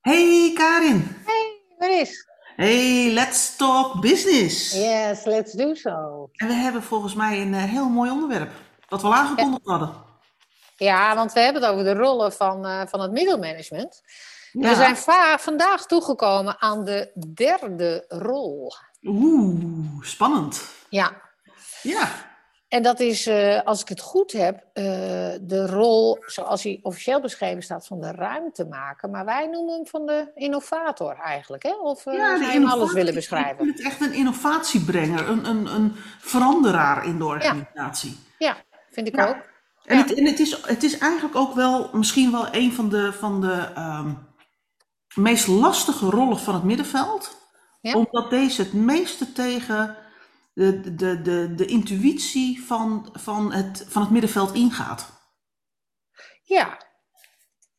Hey Karin. Hey, waar is? Hey, let's talk business. Yes, let's do so. En we hebben volgens mij een eh, heel mooi onderwerp. Wat we al Ja, aangekondigd hadden. ja, want we hebben het over de rollen van, eh, van het middelmanagement. En we zijn vandaag toegekomen aan de derde rol. Oeh, spannend. Ja, Ja. En dat is, eh, als ik het goed heb, eh, de rol zoals hij officieel beschreven staat van de ruimtemaker. Maar wij noemen hem van de innovator eigenlijk, hè? Of eh, Ja, zou de je hem alles willen Ik beschrijven? vind het echt een innovatiebrenger, een, een, een veranderaar in de organisatie. ja, vind ik ook. En, het, en het, is, het is eigenlijk ook wel misschien wel een van de, van de ehm, meest lastige rollen van het middenveld. ja, Omdat deze het meeste tegen de, de, de, de intuïtie van, van, het, van het middenveld ingaat. ja,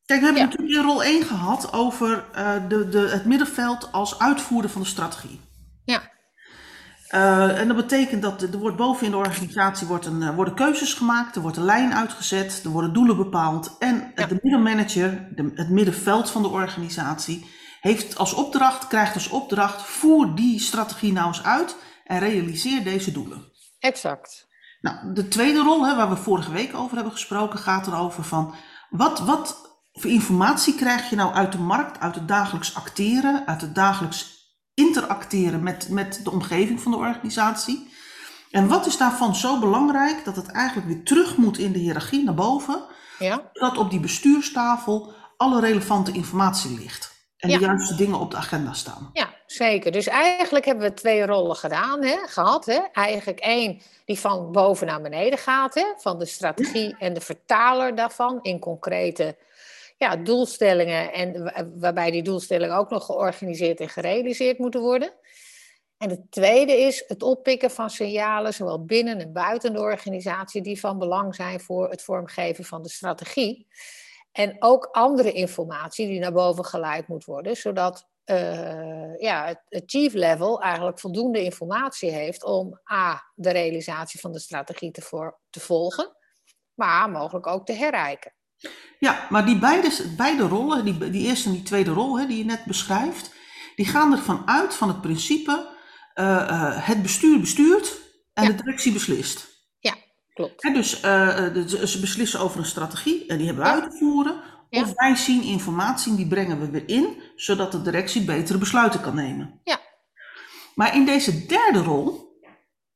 Kijk, we hebben ja, natuurlijk in rol 1 gehad over eh, de, de, het middenveld als uitvoerder van de strategie. ja, Eh, en dat betekent dat er wordt boven in de organisatie wordt een, eh, worden keuzes gemaakt, er wordt een lijn uitgezet, er worden doelen bepaald. En ja, de middenmanager, de, het middenveld van de organisatie, heeft als opdracht, krijgt als opdracht, voer die strategie nou eens uit en realiseer deze doelen. exact. Nou, de tweede rol, hè, waar we vorige week over hebben gesproken, gaat erover van wat, wat voor informatie krijg je nou uit de markt, uit het dagelijks acteren, uit het dagelijks interacteren met, met de omgeving van de organisatie. En wat is daarvan zo belangrijk dat het eigenlijk weer terug moet in de hiërarchie naar boven, Ja, dat op die bestuurstafel alle relevante informatie ligt en de juiste dingen op de agenda staan. Ja, zeker. Dus eigenlijk hebben we twee rollen gedaan, hè, gehad. Hè? Eigenlijk één die van boven naar beneden gaat, hè, van de strategie en de vertaler daarvan in concrete ja, doelstellingen. En wa- waarbij die doelstellingen ook nog georganiseerd en gerealiseerd moeten worden. En het tweede is het oppikken van signalen, zowel binnen en buiten de organisatie, die van belang zijn voor het vormgeven van de strategie. En ook andere informatie die naar boven geleid moet worden, zodat eh, ja, het, chief level eigenlijk voldoende informatie heeft om A, de realisatie van de strategie te, voor, te volgen, maar mogelijk ook te herijken. Ja, maar die beide, beide rollen, die, die eerste en die tweede rol hè, die je net beschrijft, die gaan ervan uit van het principe eh, eh, het bestuur bestuurt en de directie beslist. Klopt. Dus eh, eh, de- ze beslissen over een strategie en die hebben we Ja, uit te voeren. Of wij zien informatie en die brengen we weer in, zodat de directie betere besluiten kan nemen. ja, Maar in deze derde rol,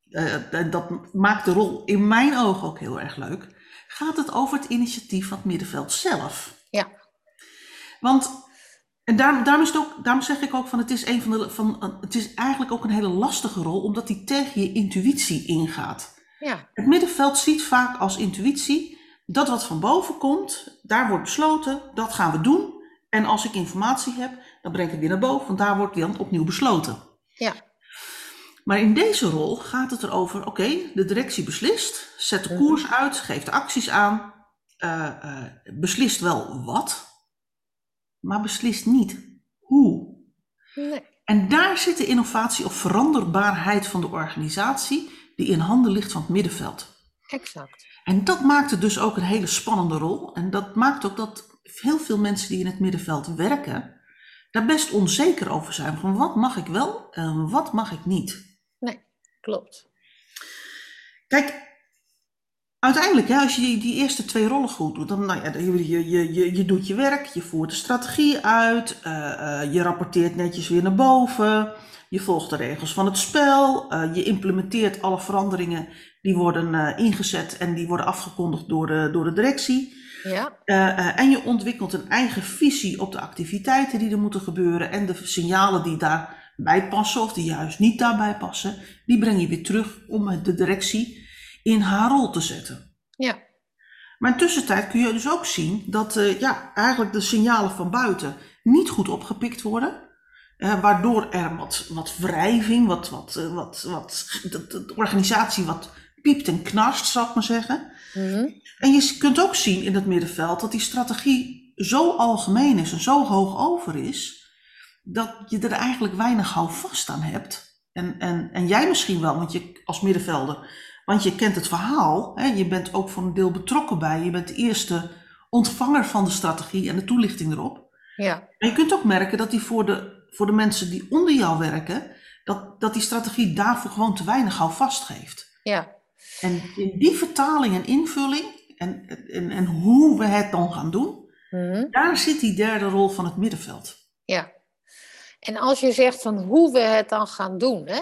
eh, dat maakt de rol in mijn ogen ook heel erg leuk, gaat het over het initiatief van het middenveld zelf. ja, Want en daarom, daarom, is het ook, daarom zeg ik ook van het is, een van de, van, het is eigenlijk ook een hele lastige rol, omdat die tegen je intuïtie ingaat. Ja, Het middenveld ziet vaak als intuïtie dat wat van boven komt, daar wordt besloten, dat gaan we doen. En als ik informatie heb, dan breng ik het weer naar boven, want daar wordt dan opnieuw besloten. ja, Maar in deze rol gaat het erover, oké, de directie beslist, zet de mhm, koers uit, geeft de acties aan, eh, eh, beslist wel wat, maar beslist niet hoe. nee, En daar zit de innovatie of veranderbaarheid van de organisatie, die in handen ligt van het middenveld. exact. En dat maakt het dus ook een hele spannende rol. En dat maakt ook dat heel veel mensen die in het middenveld werken, daar best onzeker over zijn. Van wat mag ik wel en wat mag ik niet? Nee, klopt. Kijk, uiteindelijk, hè, als je die, die eerste twee rollen goed doet, dan nou ja, je, je, je, je, je doet je werk, je voert de strategie uit, eh, eh, je rapporteert netjes weer naar boven, je volgt de regels van het spel, eh, je implementeert alle veranderingen die worden eh, ingezet en die worden afgekondigd door de, door de directie. Ja, Eh, en je ontwikkelt een eigen visie op de activiteiten die er moeten gebeuren en de signalen die daarbij passen of die juist niet daarbij passen, die breng je weer terug om de directie in haar rol te zetten. ja, Maar in tussentijd kun je dus ook zien dat ja, eigenlijk de signalen van buiten niet goed opgepikt worden. Eh, waardoor er wat, wat wrijving, wat, wat, eh, wat, wat, de, de- organisatie wat piept en knarst, zal ik maar zeggen. mhm, En je kunt ook zien in het middenveld dat die strategie zo algemeen is en zo hoog over is, dat je er eigenlijk weinig houvast aan hebt. En, en, en jij misschien wel, want je als middenvelder, want je kent het verhaal, hè, je bent ook voor een deel betrokken bij, je bent de eerste ontvanger van de strategie en de toelichting erop. Ja, En je kunt ook merken dat die voor de, voor de mensen die onder jou werken, dat, dat die strategie daarvoor gewoon te weinig houvast geeft. ja, En in die vertaling en invulling en, en, en hoe we het dan gaan doen, mhm, daar zit die derde rol van het middenveld. ja. En als je zegt van hoe we het dan gaan doen, hè,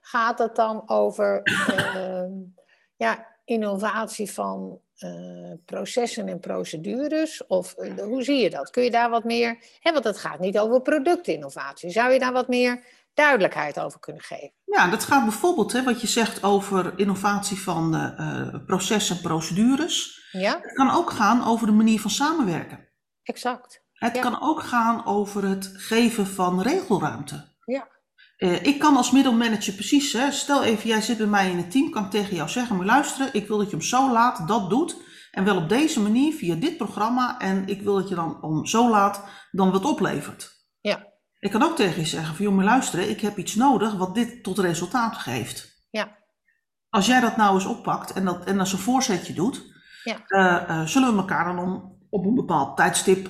gaat het dan over ehm, ja, innovatie van eh, processen en procedures? Of eh, hoe zie je dat? Kun je daar wat meer, hè, want het gaat niet over productinnovatie. Zou je daar wat meer duidelijkheid over kunnen geven? Ja, dat gaat bijvoorbeeld, hè, wat je zegt over innovatie van eh, processen en procedures. Ja, Het kan ook gaan over de manier van samenwerken. exact. Het Ja. kan ook gaan over het geven van regelruimte. Eh, ik kan als middelmanager precies, hè, stel even jij zit bij mij in het team, kan ik tegen jou zeggen, maar luisteren, ik wil dat je hem zo laat dat doet. En wel op deze manier, via dit programma. En ik wil dat je dan om zo laat dan wat oplevert. Ja. Ik kan ook tegen je zeggen van, joh, maar luisteren, ik heb iets nodig wat dit tot resultaat geeft. Ja. Als jij dat nou eens oppakt en, dat, en als een voorzetje doet, Ja. eh, eh, zullen we elkaar dan om, op een bepaald tijdstip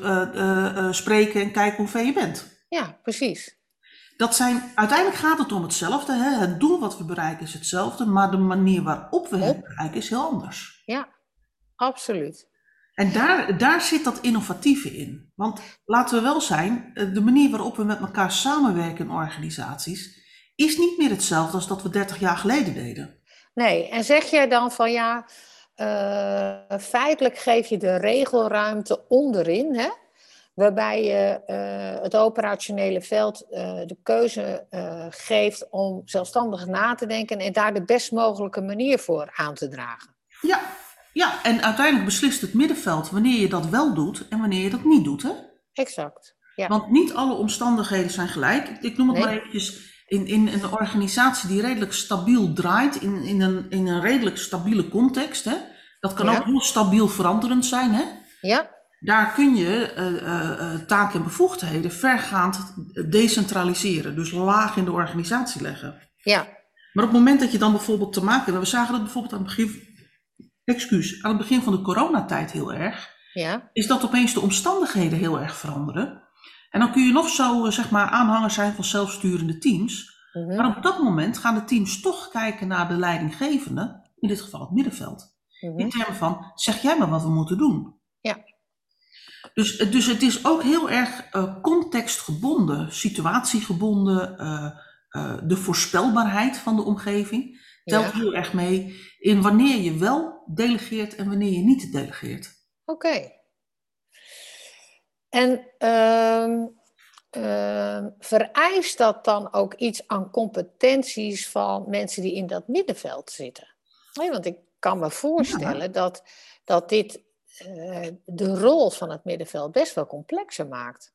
spreken en kijken hoe ver je bent. Ja, precies. Dat zijn, uiteindelijk gaat het om hetzelfde. Hè? Het doel wat we bereiken is hetzelfde, maar de manier waarop we het bereiken is heel anders. Ja, absoluut. En daar, daar zit dat innovatieve in. Want laten we wel zijn, eh, de manier waarop we met elkaar samenwerken in organisaties is niet meer hetzelfde als dat we 30 jaar geleden deden. Nee, en zeg jij dan van ja, eh, feitelijk geef je de regelruimte onderin, hè? Waarbij je eh, het operationele veld eh, de keuze eh, geeft om zelfstandig na te denken en daar de best mogelijke manier voor aan te dragen. Ja, ja, en uiteindelijk beslist het middenveld wanneer je dat wel doet en wanneer je dat niet doet. Hè? Exact. Ja. Want niet alle omstandigheden zijn gelijk. Ik, ik noem het Nee. maar eventjes in, in een organisatie die redelijk stabiel draait, in, in, een, in een redelijk stabiele context. Hè? Dat kan Ja. ook heel stabiel veranderend zijn. Hè? Ja, Daar kun je eh, eh, eh, taken en bevoegdheden vergaand decentraliseren. Dus laag in de organisatie leggen. ja, Maar op het moment dat je dan bijvoorbeeld te maken hebt, we zagen dat bijvoorbeeld aan het begin, excuus, aan het begin van de coronatijd heel erg, ja, is dat opeens de omstandigheden heel erg veranderen. En dan kun je nog zo, zeg maar, aanhanger zijn van zelfsturende teams. mhm, Maar op dat moment gaan de teams toch kijken naar de leidinggevende, in dit geval het middenveld. mhm. In termen van, zeg jij maar wat we moeten doen. Ja. Dus, dus het is ook heel erg eh, contextgebonden, situatiegebonden. eh, eh, de voorspelbaarheid van de omgeving telt Ja. heel erg mee in wanneer je wel delegeert en wanneer je niet delegeert. Oké. En ehm, ehm, vereist dat dan ook iets aan competenties van mensen die in dat middenveld zitten? Nee, want ik kan me voorstellen dat, dat dit eh, de rol van het middenveld best wel complexer maakt.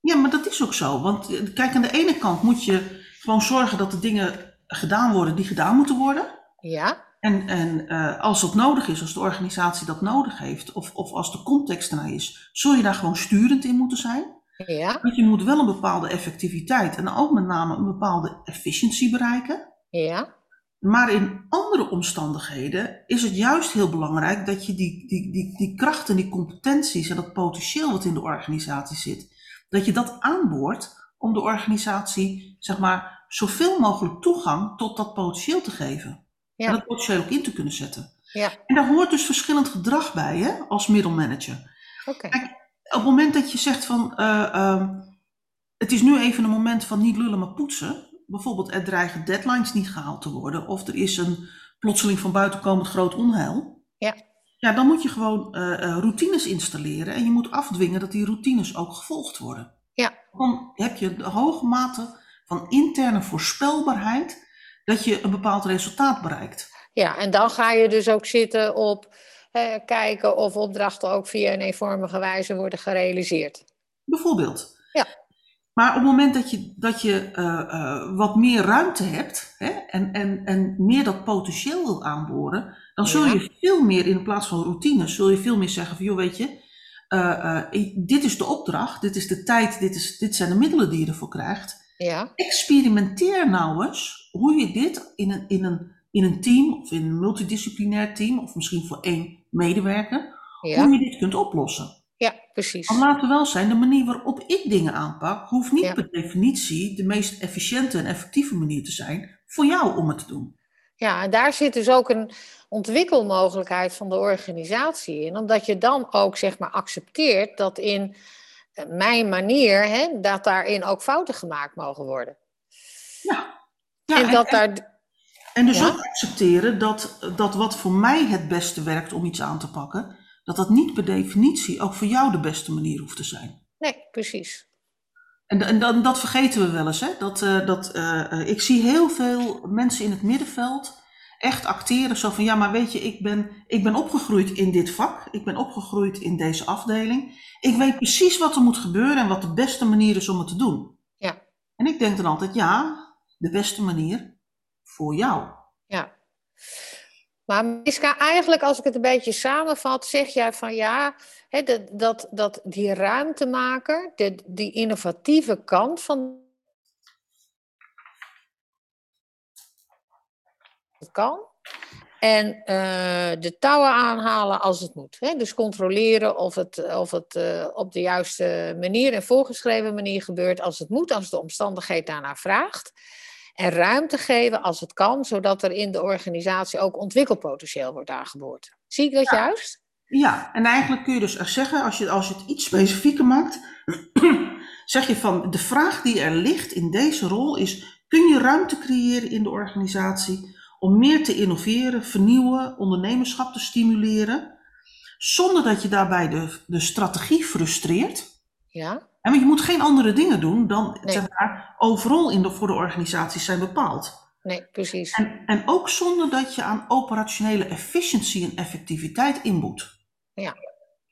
Ja, maar dat is ook zo. Want eh, kijk, aan de ene kant moet je gewoon zorgen dat de dingen gedaan worden die gedaan moeten worden. Ja, En, en eh, als dat nodig is, als de organisatie dat nodig heeft, of, of als de context ernaar is, zul je daar gewoon sturend in moeten zijn. ja, Want je moet wel een bepaalde effectiviteit en ook met name een bepaalde efficiëntie bereiken. ja, Maar in andere omstandigheden is het juist heel belangrijk dat je die, die, die, die krachten, die competenties en dat potentieel wat in de organisatie zit, dat je dat aanboort om de organisatie, zeg maar, zoveel mogelijk toegang tot dat potentieel te geven. Ja. En dat potentieel ook in te kunnen zetten. ja. En daar hoort dus verschillend gedrag bij, hè, als middelmanager. Oké. Kijk, op het moment dat je zegt van, eh, ehm, het is nu even een moment van niet lullen maar poetsen. Bijvoorbeeld er dreigen deadlines niet gehaald te worden. Of er is een plotseling van buiten komend groot onheil. Ja. Ja, dan moet je gewoon eh, eh, routines installeren. En je moet afdwingen dat die routines ook gevolgd worden. Ja. Dan heb je een hoge mate van interne voorspelbaarheid dat je een bepaald resultaat bereikt. Ja, en dan ga je dus ook zitten op eh, kijken of opdrachten ook via een eenvormige wijze worden gerealiseerd. Bijvoorbeeld. Ja. Maar op het moment dat je, dat je eh, eh, wat meer ruimte hebt hè, en, en, en meer dat potentieel wil aanboren, dan zul Ja. je veel meer in plaats van routines, zul je veel meer zeggen van joh, weet je, eh, dit is de opdracht, dit is de tijd, dit, is, dit zijn de middelen die je ervoor krijgt. Ja, Experimenteer nou eens hoe je dit in een, in een, in een team of in een multidisciplinair team of misschien voor één medewerker, ja, hoe je dit kunt oplossen. Precies. Want laten we wel zijn, de manier waarop ik dingen aanpak, hoeft niet Ja. per definitie de meest efficiënte en effectieve manier te zijn voor jou om het te doen. Ja, en daar zit dus ook een ontwikkelmogelijkheid van de organisatie in. Omdat je dan ook zeg maar accepteert dat in eh, mijn manier, hè, dat daarin ook fouten gemaakt mogen worden. Ja. Ja, en en, dat en, daar. en dus ja. ook accepteren dat, dat wat voor mij het beste werkt om iets aan te pakken, dat dat niet per definitie ook voor jou de beste manier hoeft te zijn. Nee, precies. En, en dan, dat vergeten we wel eens. Hè? Dat, eh, dat, eh, eh, ik zie heel veel mensen in het middenveld echt acteren zo van ja, maar weet je, ik ben, ik ben opgegroeid in dit vak. Ik ben opgegroeid in deze afdeling. Ik weet precies wat er moet gebeuren en wat de beste manier is om het te doen. Ja. En ik denk dan altijd ja, de beste manier voor jou. Ja. Maar Miska, eigenlijk als ik het een beetje samenvat, zeg jij van ja, dat, dat, dat die ruimtemaker, de, die innovatieve kant van het kan. En eh, de touwen aanhalen als het moet. Dus controleren of het, of het eh, op de juiste manier en voorgeschreven manier gebeurt als het moet, als de omstandigheid daarnaar vraagt. En ruimte geven als het kan, zodat er in de organisatie ook ontwikkelpotentieel wordt aangeboord. Zie ik dat Ja. juist? Ja, en eigenlijk kun je dus zeggen, als je, als je het iets specifieker maakt, zeg je van de vraag die er ligt in deze rol is, kun je ruimte creëren in de organisatie om meer te innoveren, vernieuwen, ondernemerschap te stimuleren, zonder dat je daarbij de, de strategie frustreert. Ja, En want je moet geen andere dingen doen dan Nee. zeg maar, overal in de, voor de organisaties zijn bepaald. nee, precies. En, en ook zonder dat je aan operationele efficiëntie en effectiviteit inboet.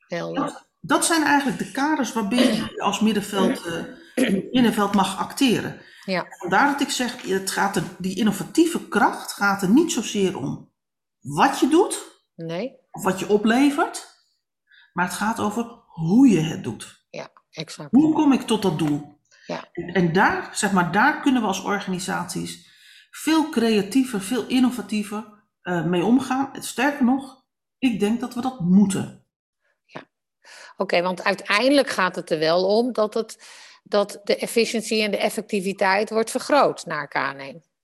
Helder. Dat zijn eigenlijk de kaders waarbinnen je als middenveld, eh, middenveld mag acteren. Ja. Vandaar dat ik zeg, het gaat er, die innovatieve kracht gaat er niet zozeer om wat je doet Nee, of wat je oplevert, maar het gaat over hoe je het doet. Exact. Hoe kom ik tot dat doel? Ja. En, daar, zeg maar, daar kunnen we als organisaties veel creatiever, veel innovatiever eh, mee omgaan. Sterker nog, ik denk dat we dat moeten. Oké, want uiteindelijk gaat het er wel om dat, het, dat de efficiëntie en de effectiviteit wordt vergroot naar K1.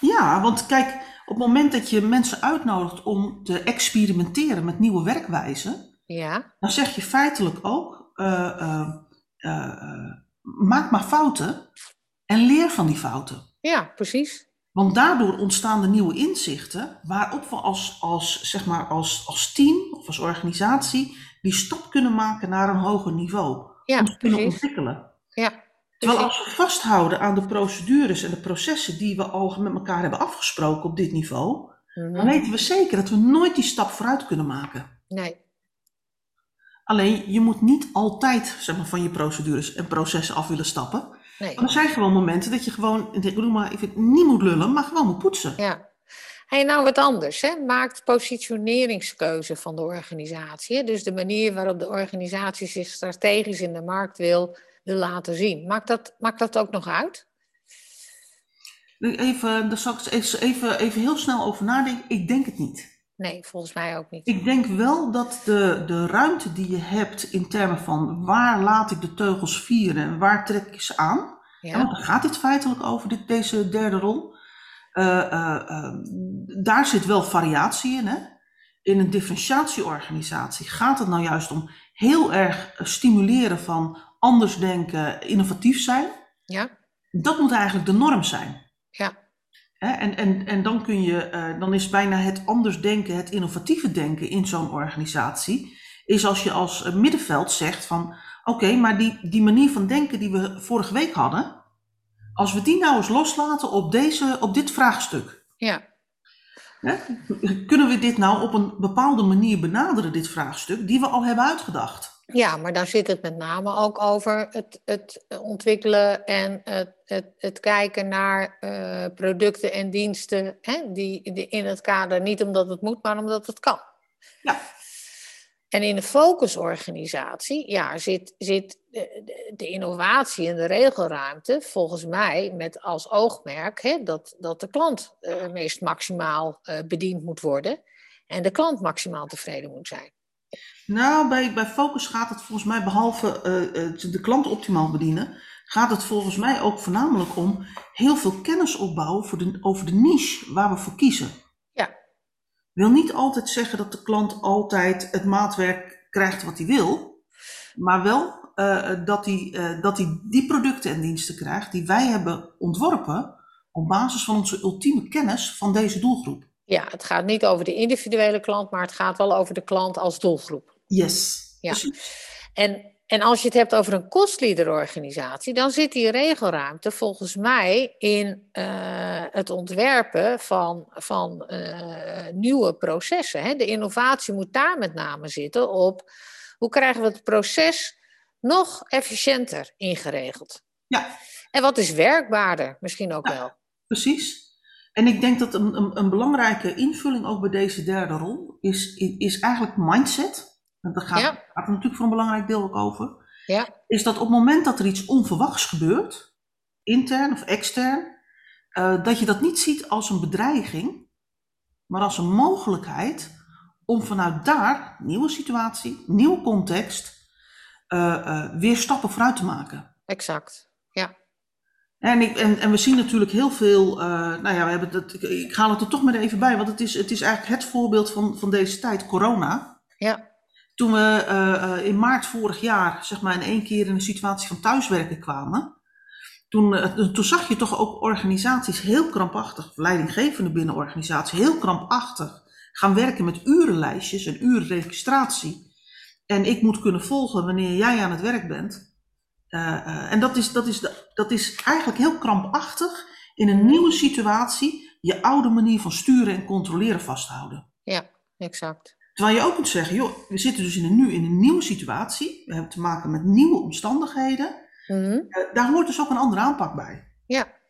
Ja, want kijk, op het moment dat je mensen uitnodigt om te experimenteren met nieuwe werkwijzen, Ja, dan zeg je feitelijk ook, eh, eh, eh, maak maar fouten en leer van die fouten. ja, precies. Want daardoor ontstaan er nieuwe inzichten waarop we als, als, zeg maar als, als team of als organisatie die stap kunnen maken naar een hoger niveau. Ja, ons kunnen precies. ontwikkelen. Ja, Terwijl als we vasthouden aan de procedures en de processen die we al met elkaar hebben afgesproken op dit niveau, Mhm. dan weten we zeker dat we nooit die stap vooruit kunnen maken. Nee, Alleen je moet niet altijd zeg maar, van je procedures en processen af willen stappen. nee. Er zijn gewoon momenten dat je gewoon, ik bedoel maar, ik vind, niet moet lullen, maar gewoon moet poetsen. Ja. Hey, nou wat anders. Hè? Maakt positioneringskeuze van de organisatie. Hè? Dus de manier waarop de organisatie zich strategisch in de markt wil, wil laten zien. Maakt dat, maakt dat ook nog uit? Even, daar zal ik even, even heel snel over nadenken. Ik denk het niet. Nee, volgens mij ook niet. Ik denk wel dat de, de ruimte die je hebt in termen van waar laat ik de teugels vieren en waar trek ik ze aan. Ja. want daar gaat dit feitelijk over, dit, deze derde rol. Eh, eh, eh, daar zit wel variatie in. Hè? In een differentiatieorganisatie gaat het nou juist om heel erg eh, stimuleren van anders denken, innovatief zijn. ja, Dat moet eigenlijk de norm zijn. ja, Hè, en, en, en dan, kun je, eh, dan is bijna het anders denken, het innovatieve denken in zo'n organisatie, is als je als eh, middenveld zegt van, oké, maar die, die manier van denken die we vorige week hadden, als we die nou eens loslaten op, deze, op dit vraagstuk, ja, hè, kunnen we dit nou op een bepaalde manier benaderen, dit vraagstuk, die we al hebben uitgedacht? Ja, maar dan zit het met name ook over het, het ontwikkelen en het, het, het kijken naar eh, producten en diensten hè, die, die in het kader, niet omdat het moet, maar omdat het kan. Ja. En in de focusorganisatie ja, zit, zit de, de- de innovatie en de regelruimte volgens mij met als oogmerk hè, dat, dat de klant eh, meest maximaal eh, bediend moet worden en de klant maximaal tevreden moet zijn. Nou, bij, bij Focus gaat het volgens mij, behalve uh, de klant optimaal bedienen, gaat het volgens mij ook voornamelijk om heel veel kennis opbouwen voor de, over de niche waar we voor kiezen. Ja. Wil niet altijd zeggen dat de klant altijd het maatwerk krijgt wat hij wil, maar wel uh, dat hij uh, dat hij die producten en diensten krijgt die wij hebben ontworpen op basis van onze ultieme kennis van deze doelgroep. Ja, het gaat niet over de individuele klant, maar het gaat wel over de klant als doelgroep. Yes. Ja. En, en als je het hebt over een kostleaderorganisatie, dan zit die regelruimte volgens mij in uh, het ontwerpen van, van uh, nieuwe processen. Hè? De innovatie moet daar met name zitten op hoe krijgen we het proces nog efficiënter ingeregeld. Ja. En wat is werkbaarder misschien ook ja, wel. Precies. En ik denk dat een, een, een, belangrijke invulling ook bij deze derde rol is, is eigenlijk mindset. En daar gaat, Ja. gaat het natuurlijk voor een belangrijk deel ook over. Ja, Is dat op het moment dat er iets onverwachts gebeurt, intern of extern, eh, dat je dat niet ziet als een bedreiging, maar als een mogelijkheid om vanuit daar, nieuwe situatie, nieuwe context, eh, eh, weer stappen vooruit te maken. exact. En, ik, en, en we zien natuurlijk heel veel, eh, nou ja, we hebben dat, ik, ik haal het er toch maar even bij, want het is, het is eigenlijk het voorbeeld van, van deze tijd, corona. ja, Toen we eh, eh, in maart vorig jaar, zeg maar, in één keer in een situatie van thuiswerken kwamen, toen, toen zag je toch ook organisaties heel krampachtig, leidinggevende binnen organisaties, heel krampachtig gaan werken met urenlijstjes en urenregistratie. En ik moet kunnen volgen wanneer jij aan het werk bent. Uh, uh, en dat is, dat, is de, dat is eigenlijk heel krampachtig in een nieuwe situatie je oude manier van sturen en controleren vasthouden. ja, exact. Terwijl je ook kunt zeggen, joh, we zitten dus in een, nu in een nieuwe situatie. We hebben te maken met nieuwe omstandigheden. Mhm. Uh, daar hoort dus ook een andere aanpak bij. Ja,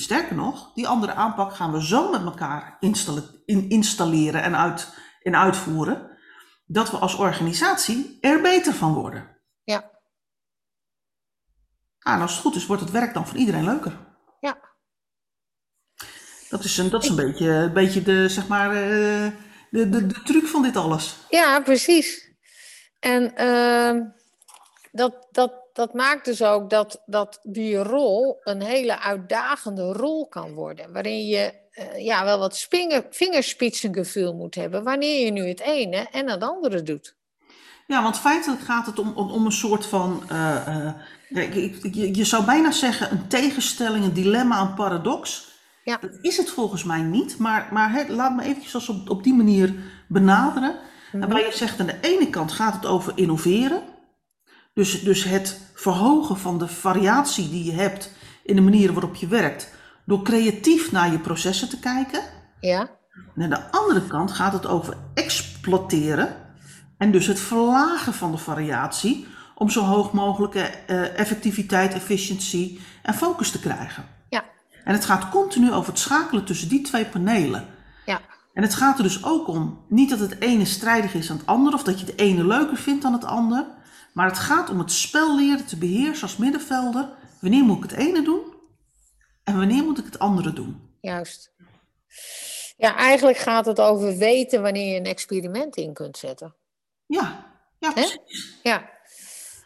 Sterker nog, die andere aanpak gaan we zo met elkaar installe- in, installeren en, uit, en uitvoeren. Dat we als organisatie er beter van worden. Ah, en als het goed is, wordt het werk dan voor iedereen leuker. ja. Dat is een, dat is een, beetje, een beetje de, zeg maar, eh, de, de, de truc van dit alles. Ja, precies. En ehm, dat, dat, dat maakt dus ook dat, dat die rol een hele uitdagende rol kan worden. Waarin je eh, ja, wel wat spinger, vingerspitsengevoel moet hebben. Wanneer je nu het ene en het andere doet. Ja, want feitelijk gaat het om, om, om een soort van. eh, je, je zou bijna zeggen een tegenstelling, een dilemma, een paradox. Ja. Dat is het volgens mij niet, maar, maar laat me eventjes als op, op die manier benaderen. Waarbij je zegt aan de ene kant gaat het over innoveren. Dus, dus het verhogen van de variatie die je hebt in de manier waarop je werkt. Door creatief naar je processen te kijken. Ja, En aan de andere kant gaat het over exploiteren en dus het verlagen van de variatie om zo hoog mogelijke eh, effectiviteit, efficiëntie en focus te krijgen. ja, En het gaat continu over het schakelen tussen die twee panelen. ja, En het gaat er dus ook om, niet dat het ene strijdig is aan het andere of dat je het ene leuker vindt dan het ander, maar het gaat om het spel leren te beheersen als middenvelder. Wanneer moet ik het ene doen en wanneer moet ik het andere doen? juist. Ja, eigenlijk gaat het over weten wanneer je een experiment in kunt zetten. Ja, ja. Ja,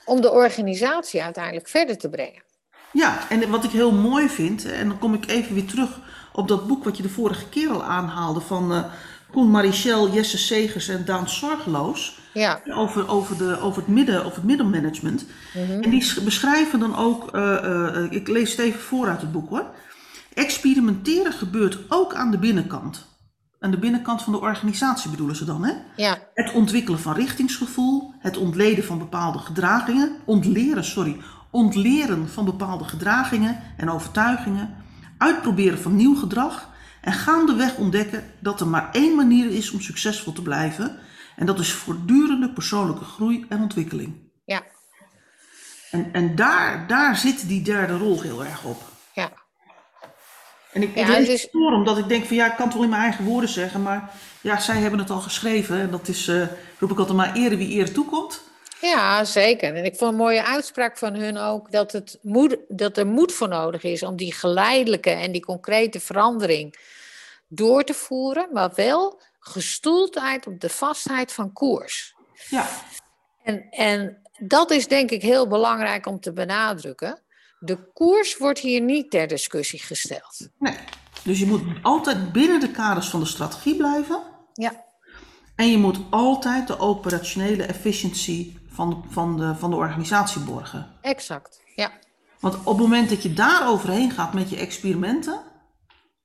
om de organisatie uiteindelijk verder te brengen. Ja, en wat ik heel mooi vind, en dan kom ik even weer terug op dat boek wat je de vorige keer al aanhaalde van eh Koen Marichel, Jesse Segers en Daan Zorgeloos. Ja, Over, over, de, over, het midden, over het middelmanagement. En die sch- beschrijven dan ook, eh, eh, ik lees het even voor uit het boek hoor. Experimenteren gebeurt ook aan de binnenkant. Aan de binnenkant van de organisatie bedoelen ze dan, hè? ja, Het ontwikkelen van richtingsgevoel, het ontleden van bepaalde gedragingen, ontleren, sorry, ontleren van bepaalde gedragingen en overtuigingen, uitproberen van nieuw gedrag en gaandeweg ontdekken dat er maar één manier is om succesvol te blijven en dat is voortdurende persoonlijke groei en ontwikkeling. ja, En, en daar, daar zit die derde rol heel erg op. ja. En ik, Ja, ik lees het voor omdat ik denk van ja, ik kan het wel in mijn eigen woorden zeggen, maar ja, zij hebben het al geschreven en dat is, eh, roep ik altijd maar, ere wie ere toekomt. Ja, zeker. En ik vond een mooie uitspraak van hun ook dat, het moed, dat er moed voor nodig is om die geleidelijke en die concrete verandering door te voeren, maar wel gestoeldheid op de vastheid van koers. Ja. En, en dat is denk ik heel belangrijk om te benadrukken. De koers wordt hier niet ter discussie gesteld. Nee. Dus je moet altijd binnen de kaders van de strategie blijven. Ja. En je moet altijd de operationele efficiëntie van, van, de, van de organisatie borgen. Exact, ja. Want op het moment dat je daar overheen gaat met je experimenten,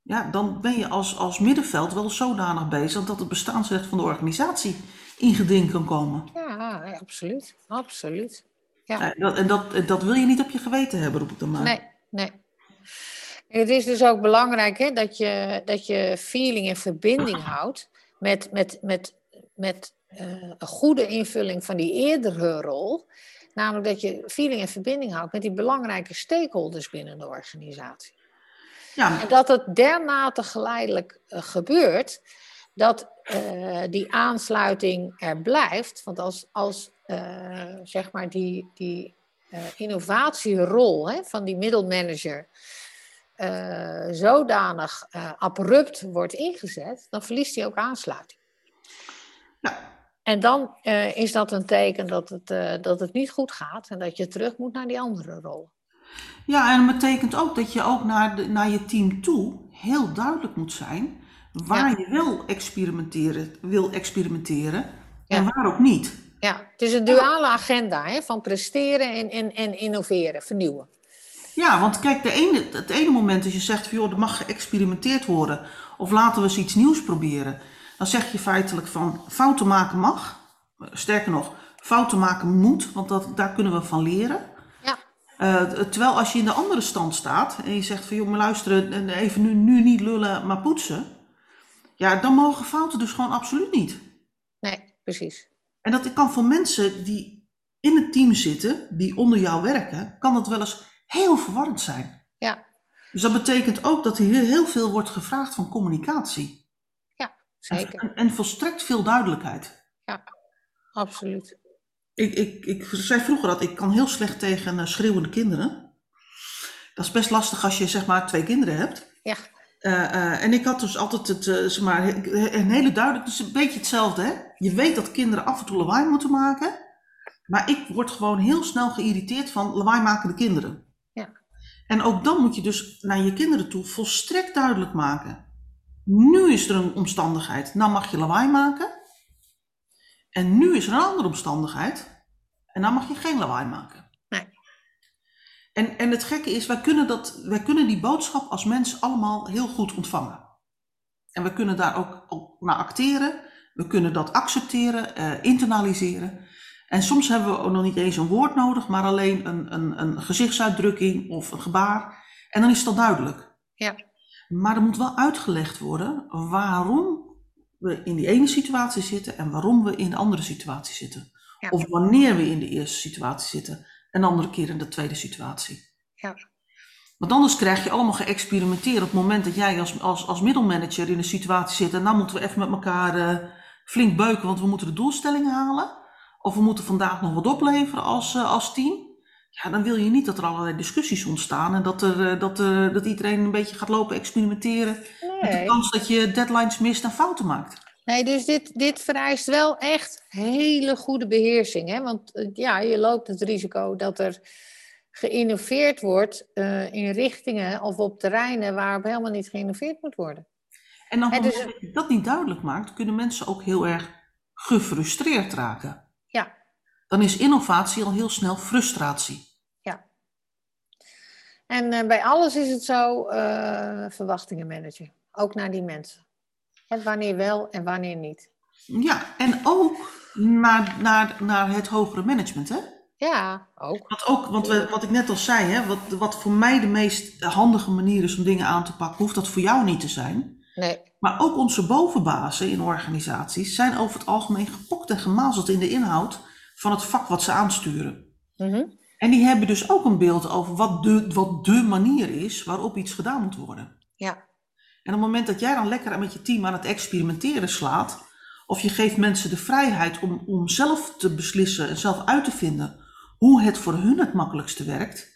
ja, dan ben je als, als middenveld wel zodanig bezig dat het bestaansrecht van de organisatie in geding kan komen. Ja, absoluut. Absoluut. Ja. En, dat, en dat, dat wil je niet op je geweten hebben, roep ik dan maar. Nee, nee. het is dus ook belangrijk hè, dat, je, dat je feeling en verbinding houdt met, met, met, met uh, een goede invulling van die eerdere rol. Namelijk dat je feeling en verbinding houdt met die belangrijke stakeholders binnen de organisatie. Ja. En dat het dermate geleidelijk uh, gebeurt dat uh, die aansluiting er blijft. Want als, als uh, zeg maar die, die innovatierol hè, van die middelmanager zodanig abrupt wordt ingezet, dan verliest hij ook aansluiting. Ja. En dan is dat een teken dat het, dat het niet goed gaat en dat je terug moet naar die andere rol. Ja, en dat betekent ook dat je ook naar, de, naar je team toe heel duidelijk moet zijn waar ja. je wil experimenteren, wil experimenteren en waar ook niet. Ja, het is een duale agenda hè, van presteren en, en, en innoveren, vernieuwen. Ja, want kijk, de ene, het ene moment als je zegt van joh, er mag geëxperimenteerd worden of laten we eens iets nieuws proberen dan zeg je feitelijk van fouten maken mag. Sterker nog, fouten maken moet, want dat, daar kunnen we van leren. Ja. Uh, terwijl als je in de andere stand staat en je zegt van joh, maar luisteren, even nu, nu niet lullen, maar poetsen. Ja, dan mogen fouten dus gewoon absoluut niet. Nee, precies. En dat kan voor mensen die in het team zitten, die onder jou werken, kan dat wel eens heel verwarrend zijn. Ja. Dus dat betekent ook dat er heel veel wordt gevraagd van communicatie. Zeker. En, en, volstrekt veel duidelijkheid. Ja, absoluut. Ik, ik, ik zei vroeger dat ik kan heel slecht tegen uh, schreeuwende kinderen. Dat is best lastig als je zeg maar twee kinderen hebt. Ja. Uh, uh, en ik had dus altijd het, zeg maar, een hele duidelijk, dus een beetje hetzelfde. Hè? Je weet dat kinderen af en toe lawaai moeten maken. Maar ik word gewoon heel snel geïrriteerd van lawaai maken de kinderen. Ja. En ook dan moet je dus naar je kinderen toe volstrekt duidelijk maken nu is er een omstandigheid, nou mag je lawaai maken. En nu is er een andere omstandigheid, en dan mag je geen lawaai maken. En, en het gekke is, wij kunnen, dat, wij kunnen die boodschap als mens allemaal heel goed ontvangen. En we kunnen daar ook, naar acteren, we kunnen dat accepteren, uh, internaliseren. En soms hebben we ook nog niet eens een woord nodig, maar alleen een, een, een gezichtsuitdrukking of een gebaar. En dan is het al duidelijk. Ja. Maar er moet wel uitgelegd worden waarom we in die ene situatie zitten en waarom we in de andere situatie zitten. Ja. Of wanneer we in de eerste situatie zitten en de andere keer in de tweede situatie. Ja. Want anders krijg je allemaal geëxperimenteerd op het moment dat jij als, als, als middelmanager in een situatie zit en dan moeten we even met elkaar uh, flink beuken, want we moeten de doelstellingen halen. Of we moeten vandaag nog wat opleveren als, uh, als team ja, dan wil je niet dat er allerlei discussies ontstaan en dat, er, eh, dat, dat iedereen een beetje gaat lopen experimenteren. Nee. Met de kans dat je deadlines mist en fouten maakt. Nee, dus dit, dit vereist wel echt hele goede beheersing. Hè? Want uh, ja, je loopt het risico dat er geïnnoveerd wordt uh, in richtingen of op terreinen waarop helemaal niet geïnnoveerd moet worden. En dan, dus, als je dat niet duidelijk maakt, kunnen mensen ook heel erg gefrustreerd raken. Ja. Dan is innovatie al heel snel frustratie. En uh, bij alles is het zo uh, verwachtingen managen. Ook naar die mensen. En wanneer wel en wanneer niet. Ja, en ook naar, naar, naar het hogere management, hè? Ja, ook. Want, ook, want we, wat ik net al zei, hè, wat, wat voor mij de meest handige manier is om dingen aan te pakken, hoeft dat voor jou niet te zijn. Nee. Maar ook onze bovenbazen in organisaties zijn over het algemeen gepokt en gemazeld in de inhoud van het vak wat ze aansturen. Mm -hmm. En die hebben dus ook een beeld over wat de, wat de manier is waarop iets gedaan moet worden. Ja. En op het moment dat jij dan lekker met je team aan het experimenteren slaat, of je geeft mensen de vrijheid om, om zelf te beslissen en zelf uit te vinden hoe het voor hun het makkelijkste werkt.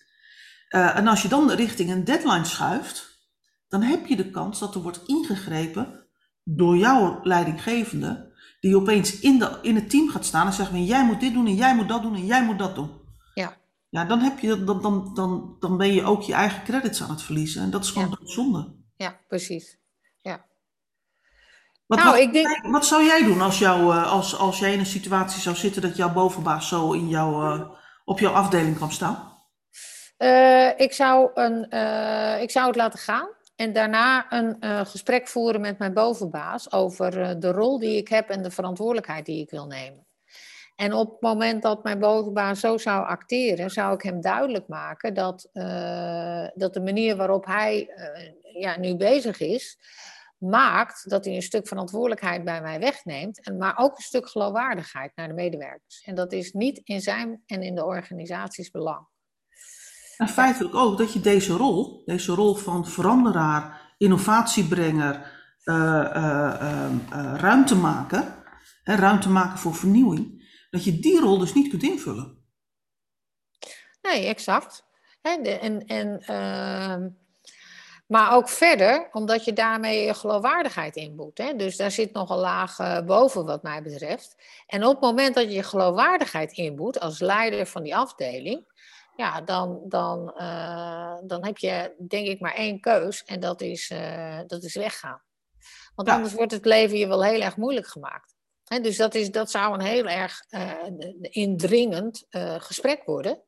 Uh, en als je dan richting een deadline schuift, dan heb je de kans dat er wordt ingegrepen door jouw leidinggevende, die opeens in, de, in het team gaat staan en zegt van jij moet dit doen en jij moet dat doen en jij moet dat doen. Ja. Ja, dan, heb je, dan, dan, dan, dan ben je ook je eigen credits aan het verliezen. En dat is gewoon Ja. zonde. Ja, precies. Ja. Wat, Nou, wat, ik denk- wat zou jij doen als, jou, eh, als, als jij in een situatie zou zitten dat jouw bovenbaas zo in jouw, eh, op jouw afdeling kwam staan? Eh, ik, zou een, ik zou het laten gaan en daarna een gesprek voeren met mijn bovenbaas over de rol die ik heb en de verantwoordelijkheid die ik wil nemen. En op het moment dat mijn bovenbaas zo zou acteren, zou ik hem duidelijk maken dat, dat de manier waarop hij ja, nu bezig is, maakt dat hij een stuk verantwoordelijkheid bij mij wegneemt, en, maar ook een stuk geloofwaardigheid naar de medewerkers. En dat is niet in zijn en in de organisaties belang. En feitelijk ook dat je deze rol, deze rol van veranderaar, innovatiebrenger, ehm, eh, ruimte maken, hè, ruimte maken voor vernieuwing, dat je die rol dus niet kunt invullen. Nee, exact. De- en, en, ehm, maar ook verder, omdat je daarmee je geloofwaardigheid inboet. Hè? Dus daar zit nog een laag eh, boven, wat mij betreft. En op het moment dat je je geloofwaardigheid inboet als leider van die afdeling, ja, dan, dan, eh, dan heb je denk ik maar één keus en dat is, eh, dat is weggaan. Want Ja. anders wordt het leven je wel heel erg moeilijk gemaakt. Hè, dus dat, is, dat zou een heel erg indringend gesprek worden.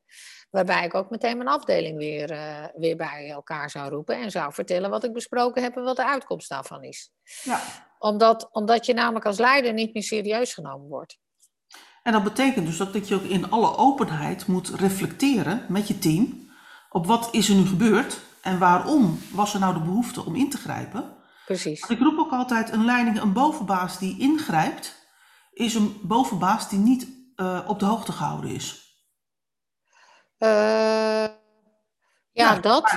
Waarbij ik ook meteen mijn afdeling weer, eh, weer bij elkaar zou roepen en zou vertellen wat ik besproken heb en wat de uitkomst daarvan is. Ja. Omdat, omdat je namelijk als leider niet meer serieus genomen wordt. En dat betekent dus dat, dat je ook in alle openheid moet reflecteren met je team op wat is er nu gebeurd en waarom was er nou de behoefte om in te grijpen. Precies. Ik roep ook altijd een leiding, een bovenbaas die ingrijpt, is een bovenbaas die niet eh, op de hoogte gehouden is. Eh, ja, Ja, dat.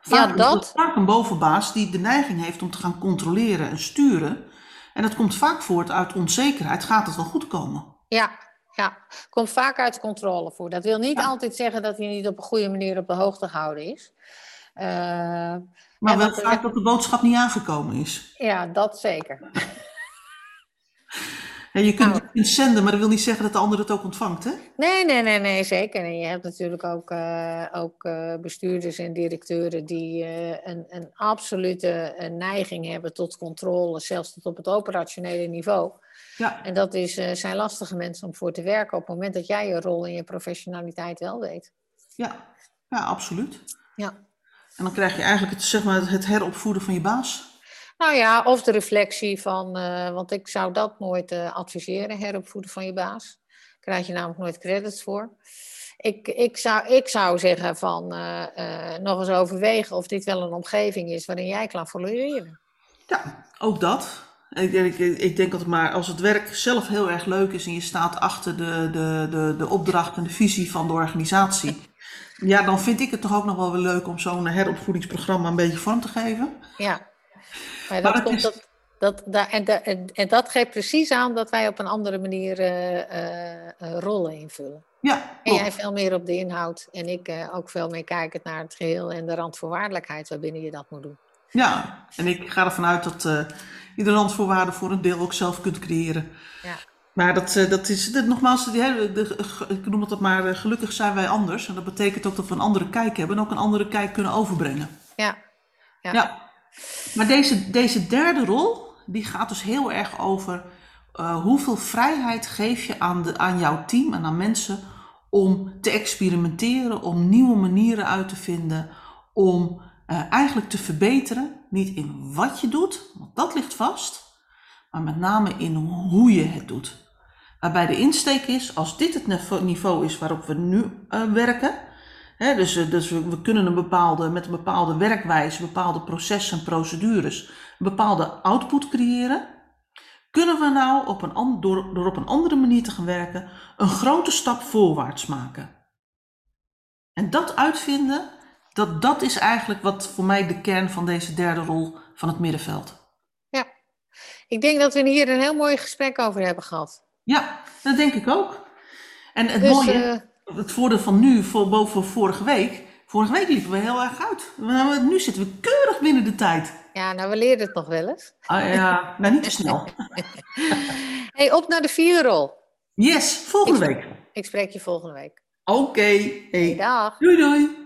Vaak Ja, is dat. vaak een bovenbaas die de neiging heeft om te gaan controleren en sturen. En dat komt vaak voort uit onzekerheid. Gaat het wel goed komen? Ja, ja. Komt vaak uit controle voor. Dat wil niet Ja. altijd zeggen dat hij niet op een goede manier op de hoogte gehouden is. Eh, Maar wel vaak dat de boodschap niet aangekomen is. ja, dat zeker. Ja, je kunt Nou. het zenden, maar dat wil niet zeggen dat de ander het ook ontvangt. Hè? Nee, nee, nee, nee, zeker. En je hebt natuurlijk ook, eh, ook eh, bestuurders en directeuren die eh, een, een absolute neiging hebben tot controle, zelfs tot op het operationele niveau. Ja, En dat is, zijn lastige mensen om voor te werken op het moment dat jij je rol en je professionaliteit wel weet. ja, ja, absoluut. Ja. En dan krijg je eigenlijk het, zeg maar, het heropvoeden van je baas. Nou ja, of de reflectie van, eh, want ik zou dat nooit eh, adviseren, heropvoeden van je baas. Daar krijg je namelijk nooit credits voor. Ik, ik, zou, ik zou zeggen van eh, nog eens overwegen of dit wel een omgeving is waarin jij kan floreren. Ja, ook dat. Ik, ik, ik denk dat maar als het werk zelf heel erg leuk is en je staat achter de, de, de, de opdracht en de visie van de organisatie. Ja, dan vind ik het toch ook nog wel weer leuk om zo'n heropvoedingsprogramma een beetje vorm te geven. Ja, maar dat, komt is- dat, dat, da- en, en, en dat geeft precies aan dat wij op een andere manier eh, eh, eh, rollen invullen. Ja, En jij veel meer op de inhoud en ik ook veel meer kijkend naar het geheel en de randvoorwaardelijkheid waarbinnen je dat moet doen. Ja, en ik ga ervan uit dat je de randvoorwaarden voor een deel ook zelf kunt creëren. Ja. Maar dat, dat is, dat, nogmaals, die de, ik noem het dat maar, gelukkig zijn wij anders. En dat betekent ook dat we een andere kijk hebben en ook een andere kijk kunnen overbrengen. Ja, Ja. Ja. Maar deze, deze derde rol, die gaat dus heel erg over eh, hoeveel vrijheid geef je aan, de, aan jouw team en aan mensen om te experimenteren, om nieuwe manieren uit te vinden, om eh, eigenlijk te verbeteren. Niet in wat je doet, want dat ligt vast, maar met name in hoe je het doet. Waarbij de insteek is, als dit het niveau- is waarop we nu eh, werken, dus, eh, dus we, kunnen een bepaalde, met een bepaalde werkwijze, bepaalde processen en procedures, een bepaalde output creëren. Kunnen we nou op een, door, door op een andere manier te gaan werken, een grote stap voorwaarts maken? En dat uitvinden, dat, dat is eigenlijk wat voor mij de kern van deze derde rol van het middenveld. ik denk dat we hier een heel mooi gesprek over hebben gehad. Ja, dat denk ik ook. En het Dus, mooie, eh, het voordeel van nu voor, boven vorige week. Vorige week liepen we heel erg uit. Maar nu zitten we keurig binnen de tijd. Ja, nou, we leren het nog wel eens. Ah, ja, nou niet te snel. hey, op naar de vierrol. Yes, volgende week. Ik spreek je volgende week. Oké. Hey. Dag. Doei doei.